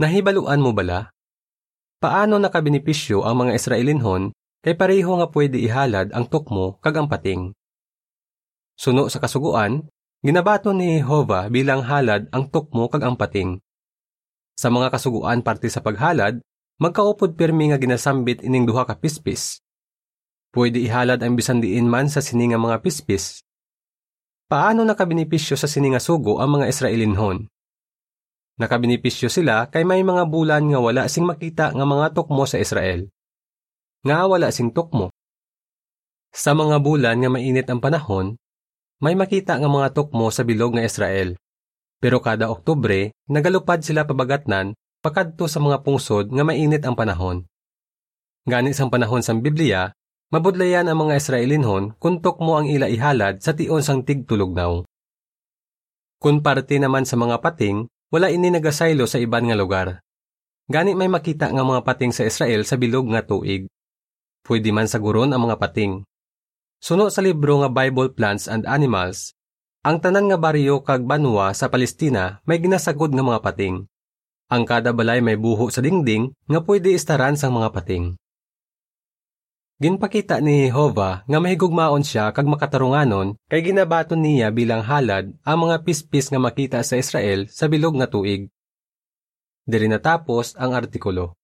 Nahibaluan mo bala? Paano nakabinipisyo ang mga Israelinhon kay pareho nga pwede ihalad ang tukmo kag ang pating? Suno sa kasuguan, ginabato ni Jehovah bilang halad ang tukmo kag ang pating. Sa mga kasuguan parte sa paghalad, magkaupod pirmi nga ginasambit ining duha ka pispis. Pwede ihalad ang bisan diin man sa sininga mga pispis. Paano nakabinipisyo sa sininga sugo ang mga Israelinhon? Nakabinipisyo sila kay may mga bulan nga wala sing makita nga mga tukmo sa Israel. Nga wala sing tukmo. Sa mga bulan nga mainit ang panahon, may makita nga mga tukmo sa bilog nga Israel. Pero kada Oktubre, nagalupad sila pabagatnan pakadto sa mga pungsod nga mainit ang panahon. Gani sang panahon sang Biblia, mabudlayan ang mga Israelinhon kung tukmo ang ila ihalad sa tion sang tigtulognaw. Kung parte naman sa mga pating, wala ini nagasaylo sa iban nga lugar. Gani may makita nga mga pating sa Israel sa bilog nga tuig. Pwede man sa guron ang mga pating. Suno sa libro nga Bible Plants and Animals, ang tanan nga baryo kag banwa sa Palestina may ginasagod nga mga pating. Ang kada balay may buho sa dingding nga pwede istaran sang mga pating. Ginpakita ni Jehovah nga mahigugmaon siya kag makatarunganon kay ginabaton niya bilang halad ang mga pispis nga makita sa Israel sa bilog nga tuig. Diri natapos ang artikulo.